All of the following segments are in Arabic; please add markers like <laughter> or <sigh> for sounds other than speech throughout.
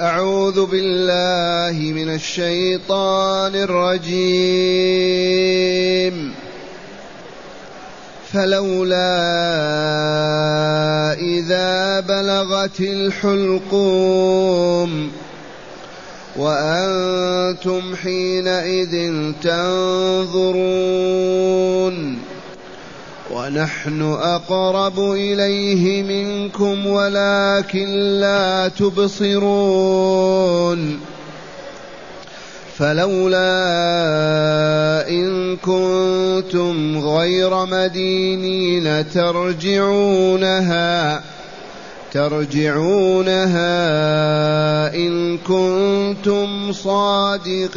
أعوذ بالله من الشيطان الرجيم. فلولا إذا بلغت الحلقوم وأنتم حينئذ تنظرون. ونحن أقرب إليه منكم ولكن لا تبصرون فلولا إن كنتم غير مدينين ترجعونها ترجعونها إن كنتم صادقين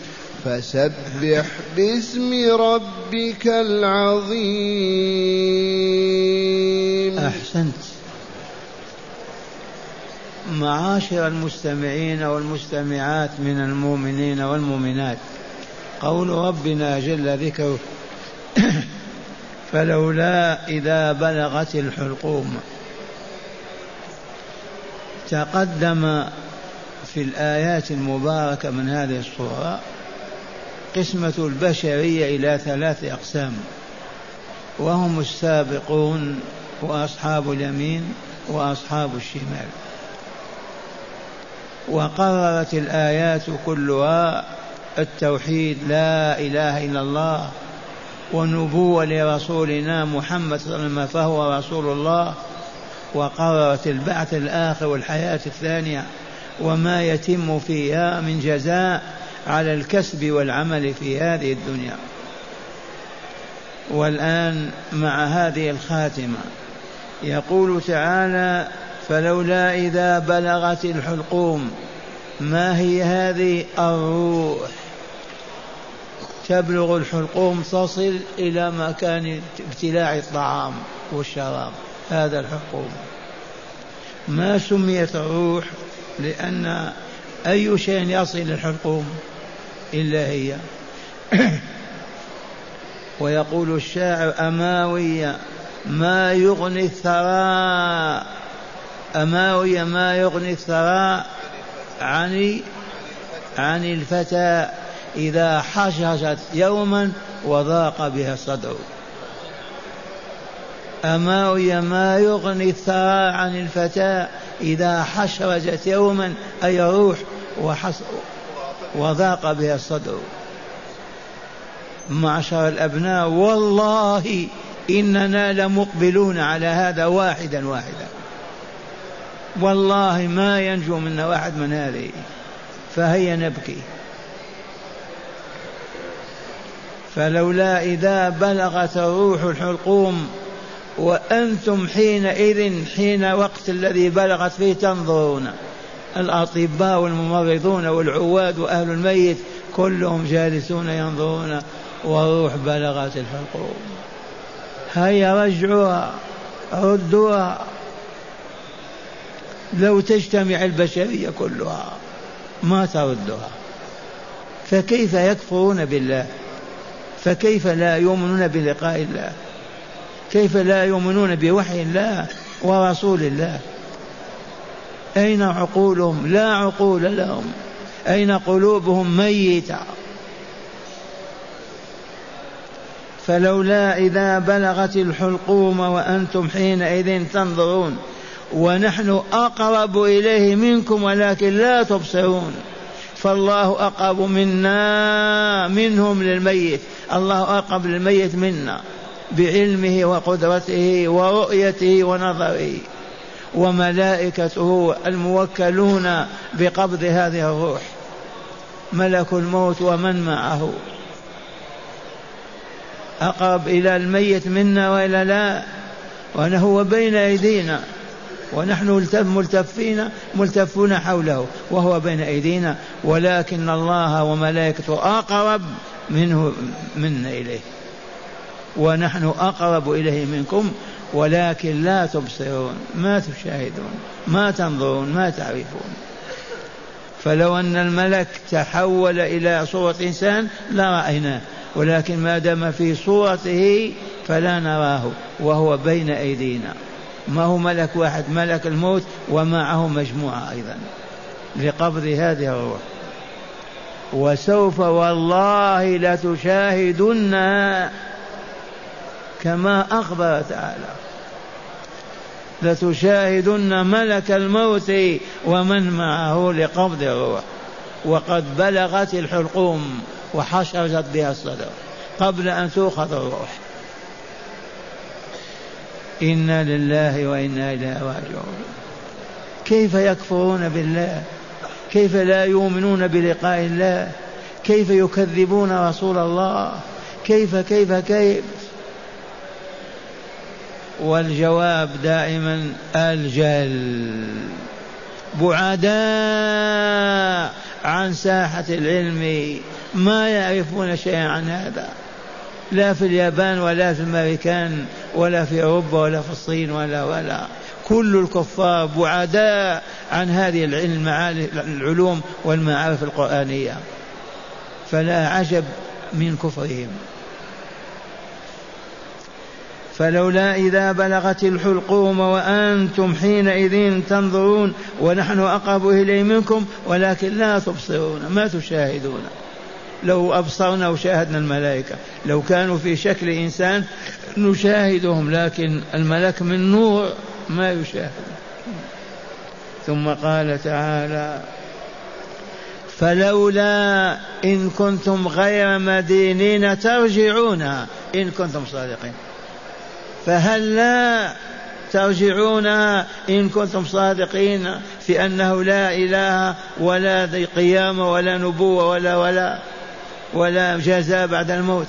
فسبح باسم ربك العظيم. أحسنت. معاشر المستمعين والمستمعات من المؤمنين والمؤمنات قول ربنا جل ذكره فلولا إذا بلغت الحلقوم تقدم في الآيات المباركة من هذه الصورة قسمة البشرية إلى ثلاث أقسام. وهم السابقون وأصحاب اليمين وأصحاب الشمال. وقررت الآيات كلها التوحيد لا إله إلا الله ونبوة لرسولنا محمد صلى الله عليه وسلم فهو رسول الله. وقررت البعث الآخر والحياة الثانية وما يتم فيها من جزاء على الكسب والعمل في هذه الدنيا. والآن مع هذه الخاتمة يقول تعالى فلولا إذا بلغت الحلقوم ما هي هذه؟ الروح. تبلغ الحلقوم تصل إلى مكان ابتلاع الطعام والشراب. هذا الحلقوم. ما سميت الروح؟ لأن أي شيء يصل الحلقوم؟ إلا هي. <clears throat> ويقول الشاعر أماوية ما يغني الثراء. أماوية ما يغني الثراء عن عن الفتى إذا حششت يوما وضاق بها الصدر. أماوية ما يغني الثراء عن الفتى إذا حشرجت يوما أي روح وضاق بها الصدر. معشر الأبناء والله إننا لمقبلون على هذا واحدا واحدا. والله ما ينجو منا واحد من هذه. فهيا نبكي. فلولا إذا بلغت الروح الحلقوم وأنتم حينئذ حين وقت الذي بلغت فيه تنظرون. الأطباء والممرضون والعواد وأهل الميت كلهم جالسون ينظرون والروح بلغت الحلقوم. هيا رجعوها ردوها. لو تجتمع البشرية كلها ما تردها. فكيف يكفرون بالله؟ فكيف لا يؤمنون بلقاء الله؟ كيف لا يؤمنون بوحي الله ورسول الله؟ أين عقولهم؟ لا عقول لهم. أين قلوبهم ميتة؟ فلولا إذا بلغت الحلقوم وأنتم حينئذ تنظرون ونحن أقرب إليه منكم ولكن لا تبصرون. فالله أقرب منا منهم للميت. الله أقرب للميت منا بعلمه وقدرته ورؤيته ونظره. وملائكته الموكلون بقبض هذه الروح. ملك الموت ومن معه. أقرب إلى الميت منا وإلا لا وهو بين أيدينا. ونحن ملتفين ملتفون حوله وهو بين أيدينا. ولكن الله وملائكته أقرب منه منا إليه. ونحن أقرب إليه منكم ولكن لا تبصرون ما تشاهدون ما تنظرون ما تعرفون. فلو أن الملك تحول إلى صورة إنسان لرأيناه ولكن ما دام في صورته فلا نراه وهو بين أيدينا. ما هو ملك واحد؟ ملك الموت ومعه مجموعة أيضا. لقبض هذه الروح. وسوف والله لتشاهدن كما أخبر تعالى. لتشاهدن ملك الموت ومن معه لقبض الروح وقد بلغت الحلقوم وحشرت بها الصدر قبل أن تؤخذ الروح. إنا لله وإنا إليه راجعون. كيف يكفرون بالله؟ كيف لا يؤمنون بلقاء الله؟ كيف يكذبون رسول الله؟ كيف كيف كيف؟ والجواب دائما الجل. بعداء عن ساحة العلم ما يعرفون شيئا عن هذا. لا في اليابان ولا في الأمريكان ولا في أوروبا ولا في الصين ولا ولا. كل الكفار بعداء عن هذه العلوم والمعارف القرآنية. فلا عجب من كفرهم. فلولا إذا بلغت الحلقوم وأنتم حينئذ تنظرون ونحن أقرب إليه منكم ولكن لا تبصرون ما تشاهدون. لو أبصرنا وشاهدنا الملائكة لو كانوا في شكل إنسان نشاهدهم لكن الملك من نور ما يشاهد. ثم قال تعالى فلولا إن كنتم غير مدينين ترجعون إن كنتم صادقين. فهل لا ترجعون إن كنتم صادقين في أنه لا إله ولا قيامة ولا نبوة ولا ولا ولا جزاء بعد الموت؟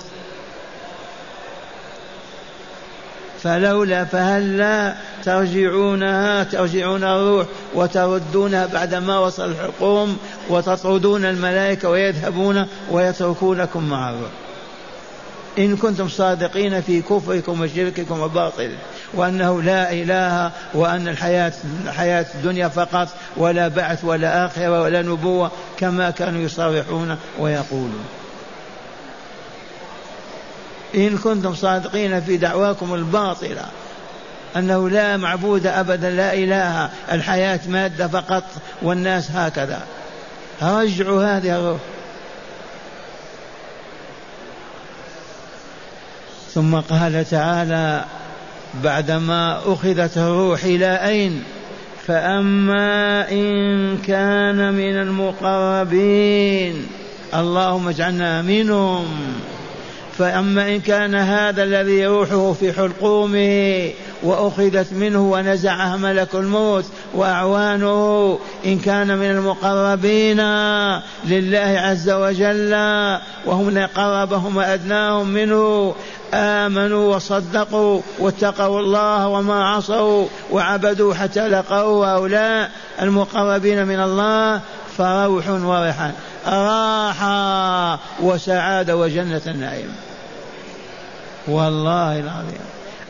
فلولا فهل لا ترجعونها ترجعون الروح وتردونها بعدما وصل الحكم وتطردون الملائكة ويذهبون ويتركونكم مع الروح؟ إن كنتم صادقين في كفركم وشرككم وباطل وأنه لا إله وأن الحياة حياة الدنيا فقط ولا بعث ولا آخرة ولا نبوة كما كانوا يصرحون ويقولون. إن كنتم صادقين في دعواكم الباطلة أنه لا معبود أبدا لا إله الحياة مادة فقط والناس هكذا. رجعوا هذه الروح. ثم قال تعالى بعدما أخذت الروح إلى أين؟ فأما إن كان من المقربين. اللهم اجعلنا منهم. فأما إن كان هذا الذي روحه في حلقومه وأخذت منه ونزعها ملك الموت وأعوانه إن كان من المقربين لله عز وجل وهم قربهم وأدناهم منه آمنوا وصدقوا واتقوا الله وما عصوا وعبدوا حتى لقوا هؤلاء المقربين من الله فروح وريحان راحة وسعادة وجنة النعيم. والله العظيم.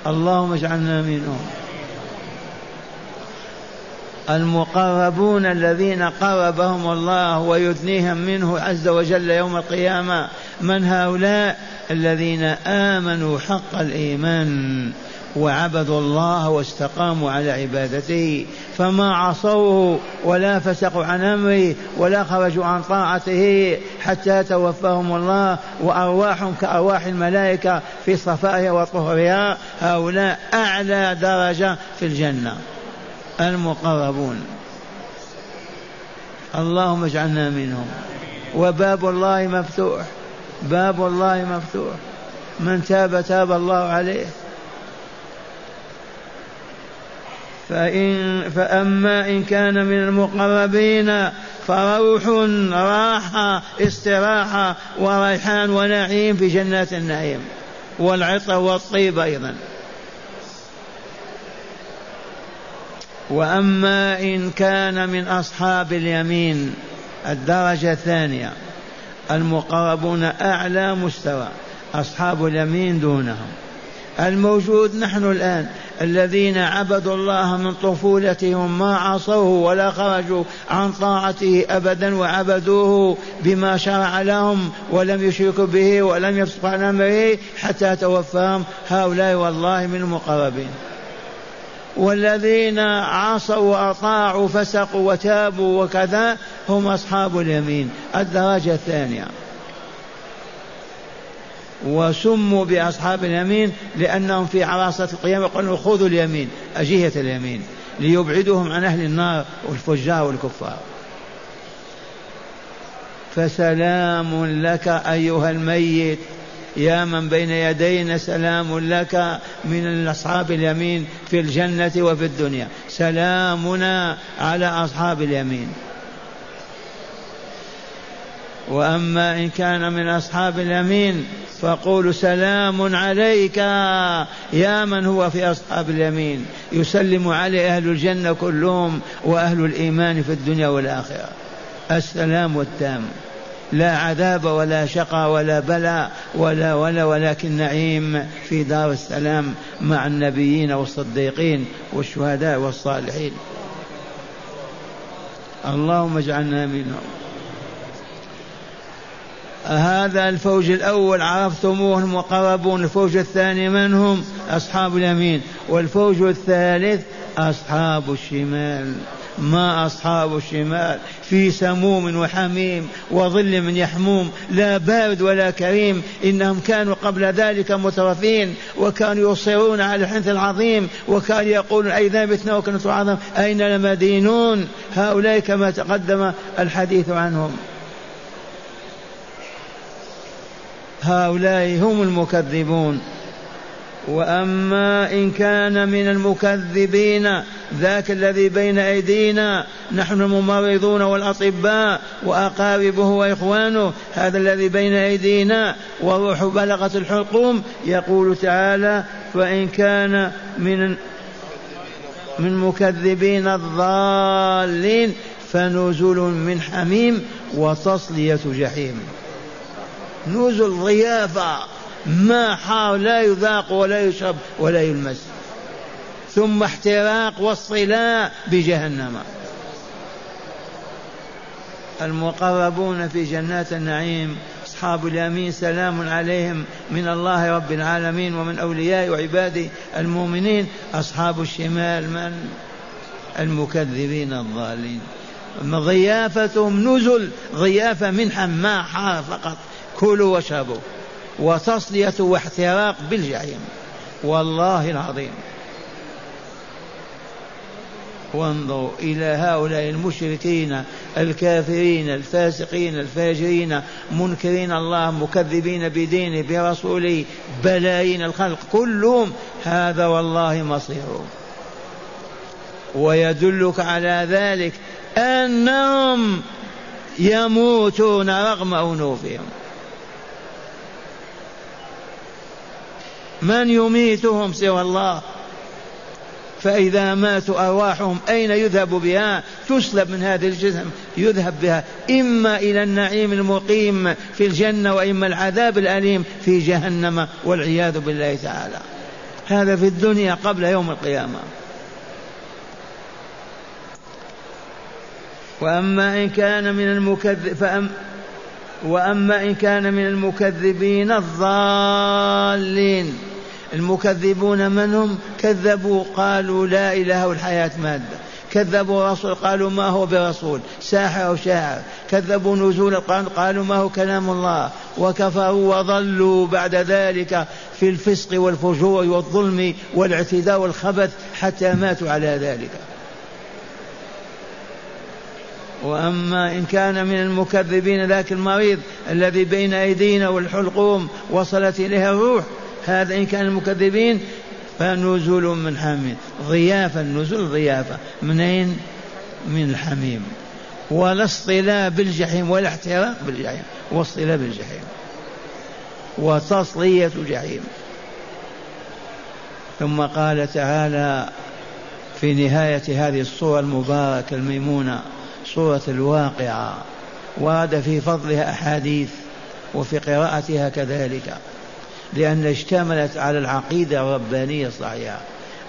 اللهم اجعلنا منهم. المقربون الذين قربهم الله ويدنيهم منه عز وجل يوم القيامة. من هؤلاء؟ الذين آمنوا حق الإيمان وعبدوا الله واستقاموا على عبادته فما عصوه ولا فسقوا عن أمره ولا خرجوا عن طاعته حتى توفاهم الله وأرواحهم كأرواح الملائكة في صفائها وطهرها. هؤلاء أعلى درجة في الجنة. المقربون. اللهم اجعلنا منهم. وباب الله مفتوح. باب الله مفتوح. من تاب تاب الله عليه. فإن فأما إن كان من المقربين فروح راحة استراحة وريحان ونعيم في جنات النعيم والعطر والطيب أيضا. وأما إن كان من أصحاب اليمين الدرجة الثانية المقربون أعلى مستوى أصحاب اليمين دونهم. الموجود نحن الآن الذين عبدوا الله من طفولتهم ما عصوه ولا خرجوا عن طاعته ابدا وعبدوه بما شرع لهم ولم يشركوا به ولم يفسقوا عن أمره حتى توفاهم هؤلاء والله من المقربين. والذين عصوا وأطاعوا فسقوا وتابوا وكذا هم أصحاب اليمين. الدرجة الثانية. وسموا بأصحاب اليمين لأنهم في عراصة القيامة يقولون خذوا اليمين أجهة اليمين ليبعدهم عن أهل النار والفجار والكفار. فسلام لك أيها الميت. يا من بين يدينا سلام لك من أصحاب اليمين في الجنة وفي الدنيا. سلامنا على أصحاب اليمين. وأما إن كان من أصحاب اليمين فقولوا سلام عليك يا من هو في أصحاب اليمين. يسلم عليه أهل الجنة كلهم وأهل الإيمان في الدنيا والآخرة. السلام التام لا عذاب ولا شقى ولا بلاء ولا ولا ولكن نعيم في دار السلام مع النبيين والصديقين والشهداء والصالحين. اللهم اجعلنا منهم. هذا الفوج الأول عرفتموه المقربون الفوج الثاني من هم؟ أصحاب اليمين. والفوج الثالث أصحاب الشمال. ما أصحاب الشمال في سموم وحميم وظل من يحموم لا بارد ولا كريم إنهم كانوا قبل ذلك مترفين وكانوا يصرون على الحنث العظيم وكانوا يقولون أئذا متنا وكنا عظم. أين لمدينون هؤلاء كما تقدم الحديث عنهم. هؤلاء هم المكذبون. وأما إن كان من المكذبين ذاك الذي بين أيدينا نحن الممرضون والأطباء وأقاربه وإخوانه هذا الذي بين أيدينا والروح بلغت الحلقوم يقول تعالى فإن كان من من مكذبين الضالين فنزل من حميم وتصلية جحيم. نزل ضيافة. ما حار لا يذاق ولا يشرب ولا يلمس. ثم احتراق واصطلاء بجهنم. المقربون في جنات النعيم أصحاب اليمين سلام عليهم من الله رب العالمين ومن أولياء وعباده المؤمنين. أصحاب الشمال من؟ المكذبين الضالين ضيافتهم نزل ضيافة منحا ما حار فقط. كلوا واشربوا. وتصلية واحتراق بالجحيم. والله العظيم. وانظروا إلى هؤلاء المشركين الكافرين الفاسقين الفاجرين منكرين الله مكذبين بدينه برسوله بلايين الخلق. كلهم هذا والله مصيرهم ويدلك على ذلك أنهم يموتون رغم أنوفهم. من يميتهم سوى الله؟ فإذا ماتوا أرواحهم أين يذهب بها؟ تسلب من هذا الجسم يذهب بها. إما إلى النعيم المقيم في الجنة وإما العذاب الأليم في جهنم والعياذ بالله تعالى. هذا في الدنيا قبل يوم القيامة. وأما إن كان من المكذب فأم وأما إن كان من المكذبين الضالين. المكذبون من هم؟ كذبوا قالوا لا إله والحياة مادة. كذبوا رسول قالوا ما هو برسول؟ ساحر أو شاعر. كذبوا نزول القرآن قالوا ما هو كلام الله؟ وكفروا وضلوا بعد ذلك في الفسق والفجور والظلم والاعتداء والخبث حتى ماتوا على ذلك. وأما إن كان من المكذبين ذاك المريض الذي بين أيدينا والحلقوم وصلت إليها الروح هذا إن كان المكذبين فنزل من حميم. ضيافة النزول ضيافة. منين؟ من الحميم. ولا اصطلاء بالجحيم ولا احتراق بالجحيم. واصطلاء بالجحيم. وتصلية جحيم. ثم قال تعالى في نهاية هذه الصورة المباركة الميمونة صورة الواقعة. ورد في فضلها أحاديث وفي قراءتها كذلك. لأن اشتملت على العقيدة الربانية الصحيحة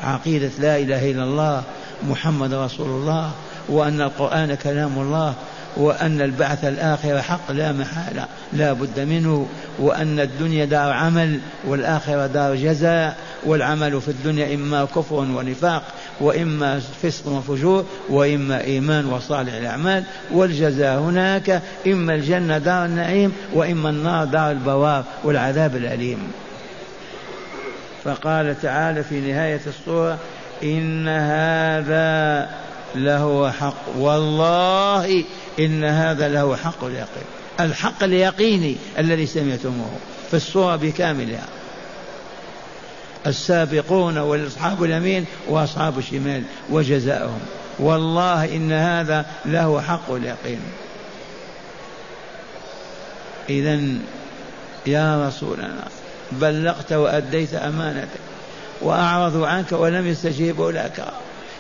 عقيدة لا إله إلا الله محمد رسول الله وأن القرآن كلام الله وأن البعث الآخرة حق لا محالة لا بد منه وأن الدنيا دار عمل والآخرة دار جزاء والعمل في الدنيا إما كفر ونفاق وإما فسق وفجور وإما إيمان وصالح الأعمال والجزاء هناك إما الجنة دار النعيم وإما النار دار البوار والعذاب الأليم. فقال تعالى في نهاية الصورة إن هذا لهو حق. والله إن هذا له حق اليقين. الحق اليقيني الذي سمعتموه في الصورة بكاملها. السابقون واصحاب اليمين وأصحاب الشمال وجزاؤهم. والله إن هذا له حق اليقين. اذا يا رسولنا بلغت وأديت أمانتك واعرضوا عنك ولم يستجيبوا لك.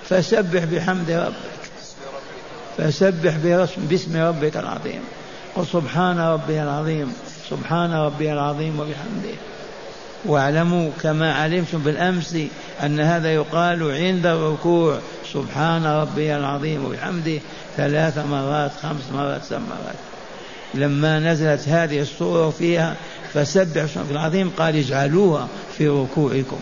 فسبح بحمد ربك. فسبح باسم ربك العظيم. قل سبحان ربي العظيم. سبحان ربي العظيم وبحمده. واعلموا كما علمتم بالأمس أن هذا يقال عند الركوع سبحان ربي العظيم وبحمده ثلاث مرات خمس مرات سبع مرات. لما نزلت هذه الصورة فيها فسبح اسمك العظيم قال اجعلوها في ركوعكم.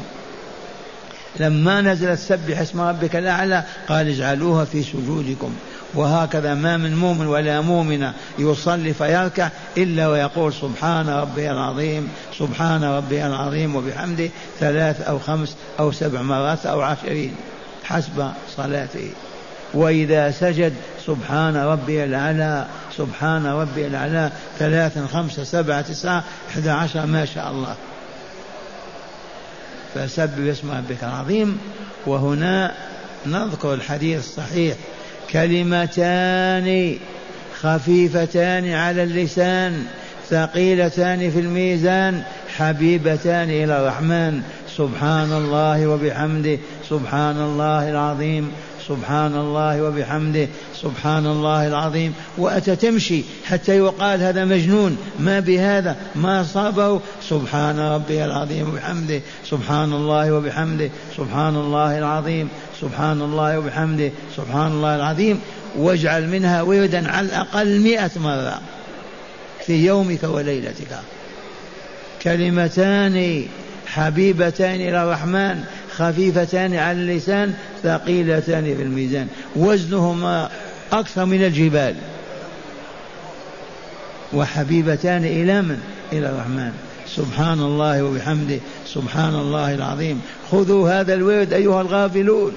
لما نزلت سبح اسم ربك الأعلى قال اجعلوها في سجودكم. وهكذا ما من مؤمن ولا مؤمنة يصلي فيركع إلا ويقول سبحان ربي العظيم سبحان ربي العظيم وبحمده ثلاث أو خمس أو سبع مرات أو عشرين. حسب صلاته. وإذا سجد سبحان ربي الأعلى سبحان ربي الأعلى ثلاثا خمسة سبعة تسعة أحد عشر ما شاء الله. فسبح باسم ربك العظيم. وهنا نذكر الحديث الصحيح كلمتان خفيفتان على اللسان ثقيلتان في الميزان حبيبتان إلى الرحمن. سبحان الله وبحمده سبحان الله العظيم سبحان الله وبحمده سبحان الله العظيم. وأتى تمشي حتى يقال هذا مجنون ما بهذا؟ ما أصابه سبحان ربي العظيم وبحمده سبحان الله وبحمده سبحان الله العظيم. سبحان الله وبحمده سبحان الله العظيم واجعل منها وردا على الأقل مئة مرة في يومك وليلتك. كلمتان حبيبتان إلى الرحمن خفيفتان على اللسان ثقيلتان في الميزان. وزنهما أكثر من الجبال. وحبيبتان إلى من؟ إلى الرحمن. سبحان الله وبحمده سبحان الله العظيم. خذوا هذا الورد أيها الغافلون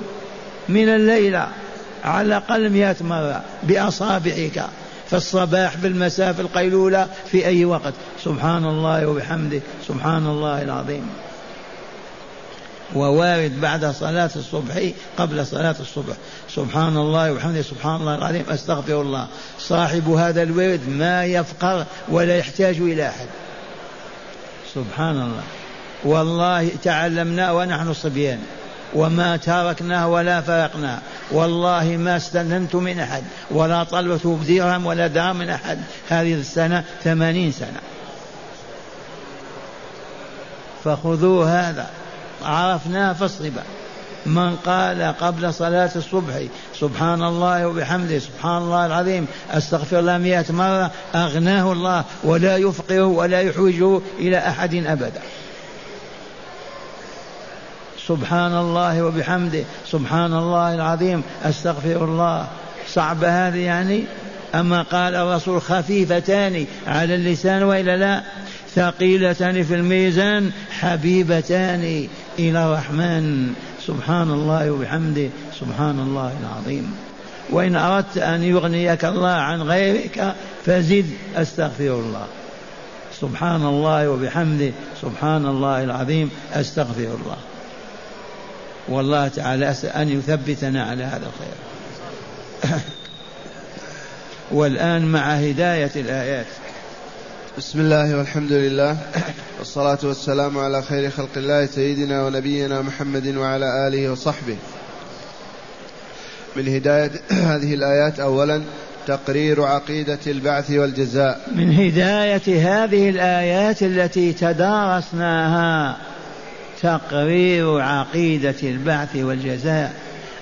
من الليلة. على الأقل مئة مرة بأصابعك. في الصباح في المساء في القيلولة في أي وقت. سبحان الله وبحمده. سبحان الله العظيم. ووارد بعد صلاة الصبح قبل صلاة الصبح. سبحان الله وبحمده. سبحان الله العظيم. أستغفر الله. صاحب هذا الورد ما يفقر ولا يحتاج إلى أحد. سبحان الله. والله تعلمناه ونحن صبيان وما تركناه ولا فرقناه والله ما استننت من أحد ولا طلبت بدرهم ولا درهم من أحد. هذه السنة ثمانين سنة. فخذوا هذا. عرفناه فاصربا من قال قبل صلاة الصبح سبحان الله وبحمده سبحان الله العظيم أستغفر الله مئة مرة أغناه الله ولا يفقره ولا يحوجه إلى أحد أبدا. سبحان الله وبحمده. سبحان الله العظيم. أستغفر الله. صعب هذه يعني؟ أما قال الرسول خفيفتان على اللسان وإلا لا؟ ثقيلتان في الميزان حبيبتان إلى الرحمن. سبحان الله وبحمده. سبحان الله العظيم. وإن أردت أن يغنيك الله عن غيرك فزد. أستغفر الله. سبحان الله وبحمده. سبحان الله العظيم. أستغفر الله. والله تعالى أسأل أن يثبتنا على هذا الخير. <laughs> والآن مع هداية الآيات. بسم الله والحمد لله والصلاة والسلام على خير خلق الله سيدنا ونبينا محمد وعلى آله وصحبه. من هداية <clears throat> هذه الآيات أولا تقرير عقيدة البعث والجزاء. من هداية هذه الآيات التي تدارسناها. تقرير عقيدة البعث والجزاء.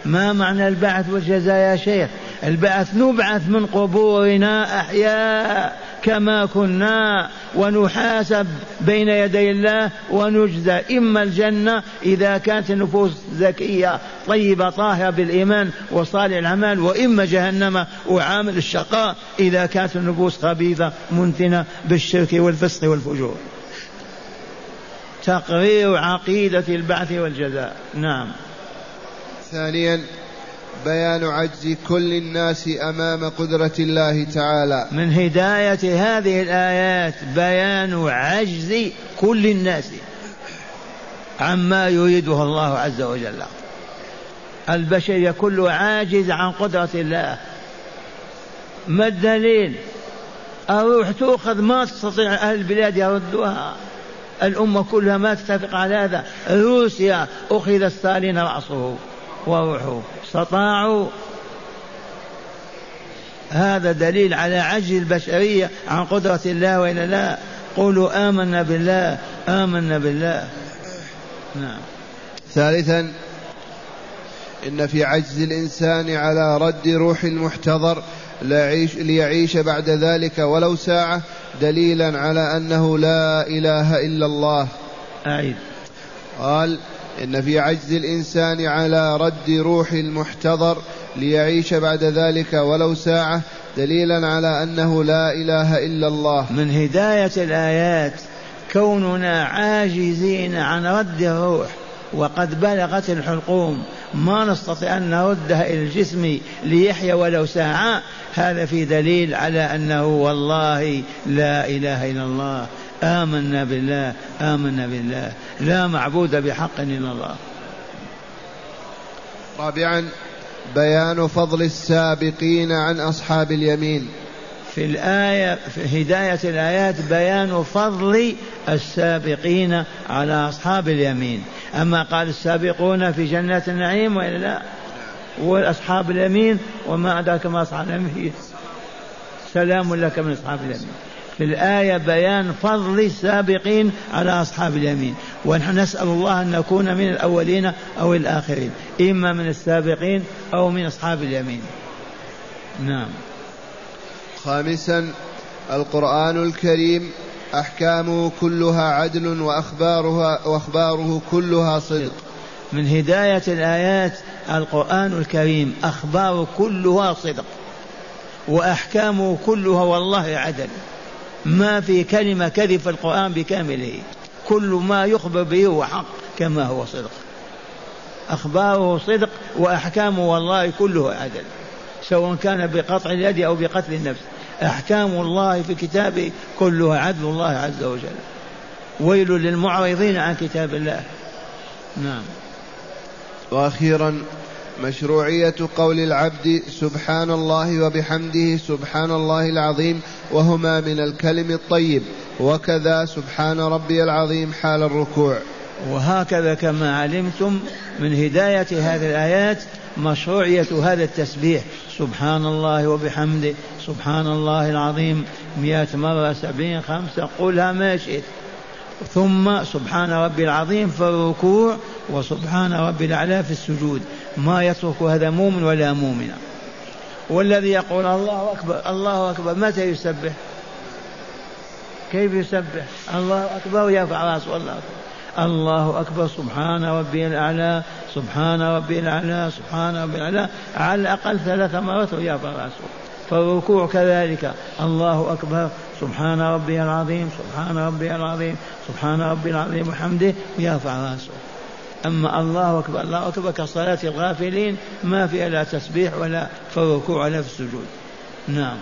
ما معنى البعث والجزاء يا شيخ؟ البعث نبعث من قبورنا أحياء كما كنا ونحاسب بين يدي الله ونجزى. إما الجنة إذا كانت النفوس زكية طيبة طاهرة بالإيمان وصالح الأعمال وإما جهنم وعامل الشقاء إذا كانت النفوس خبيثة منتنة بالشرك والفسق والفجور. تقرير عقيدة البعث والجزاء. نعم. ثانيا بيان عجز كل الناس أمام قدرة الله تعالى. من هداية هذه الآيات بيان عجز كل الناس عما يريده الله عز وجل. البشريه كله عاجز عن قدرة الله. ما الدليل؟ الروح تؤخذ ما تستطيع أهل البلاد يردوها؟ الأمة كلها ما تتفق على هذا. روسيا أخذ ستالين رأسه وروحه. استطاعوا هذا دليل على عجز البشرية عن قدرة الله وإلا لا. قولوا آمنا بالله آمنا بالله. نعم. ثالثا إن في عجز الإنسان على رد روح المحتضر ليعيش, ليعيش بعد ذلك ولو ساعة دليلا على أنه لا إله إلا الله. أعيد. قال إن في عجز الإنسان على رد روح المحتضر ليعيش بعد ذلك ولو ساعة دليلا على أنه لا إله إلا الله. من هداية الآيات كوننا عاجزين عن رد الروح وقد بلغت الحلقوم. ما نستطيع أن نردها إلى الجسم ليحيا ولو ساعة. هذا في دليل على أنه والله لا إله إلا الله. آمنا بالله آمنا بالله. لا معبود بحق إلا الله. رابعا بيان فضل السابقين عن أصحاب اليمين. في الآية في هداية الآيات بيان فضل السابقين على أصحاب اليمين. أما قال السابقون في جنات النعيم وإلا لا. وأصحاب اليمين وما أدراك ما أصحاب اليمين. سلام لك من أصحاب اليمين. في الآية بيان فضل السابقين على أصحاب اليمين. ونحن نسأل الله أن نكون من الأولين أو الآخرين. إما من السابقين أو من أصحاب اليمين. نعم. خامسا القرآن الكريم أحكامه كلها عدل وأخبارها وأخباره كلها صدق. من هداية الآيات القرآن الكريم أخبار كلها صدق. وأحكامه كلها والله عدل. ما في كلمة كذب في القرآن بكامله. كل ما يخبر به هو حق كما هو صدق. أخباره صدق وأحكامه والله كله عدل. سواء كان بقطع اليد أو بقتل النفس. أحكام الله في كتابه كلها عدل الله عز وجل. ويل للمعرضين عن كتاب الله. نعم. وأخيرا مشروعية قول العبد سبحان الله وبحمده سبحان الله العظيم وهما من الكلم الطيب. وكذا سبحان ربي العظيم حال الركوع. وهكذا كما علمتم من هداية هذه الآيات مشروعية هذا التسبيح. سبحان الله وبحمده. سبحان الله العظيم. مئة مرة سبعين خمسة قلها ما شئت. ثم سبحان ربي العظيم في الركوع وسبحان ربي الأعلى في السجود. ما يترك هذا مؤمن ولا مؤمنة. والذي يقول الله أكبر الله أكبر متى يسبح؟ كيف يسبح؟ الله أكبر ويرفع رأسه الله أكبر. الله أكبر سبحان ربي الأعلى سبحان ربي الأعلى سبحان ربي الأعلى. على الأقل ثلاث مرات ويرفع رأسه فالركوع كذلك. الله أكبر سبحان ربي العظيم سبحان ربي العظيم سبحان ربي العظيم وحمده ويرفع رأسه أما الله أكبر الله أكبر كصلاة الغافلين ما فيها لا تسبيح ولا في الركوع ولا في السجود. نعم.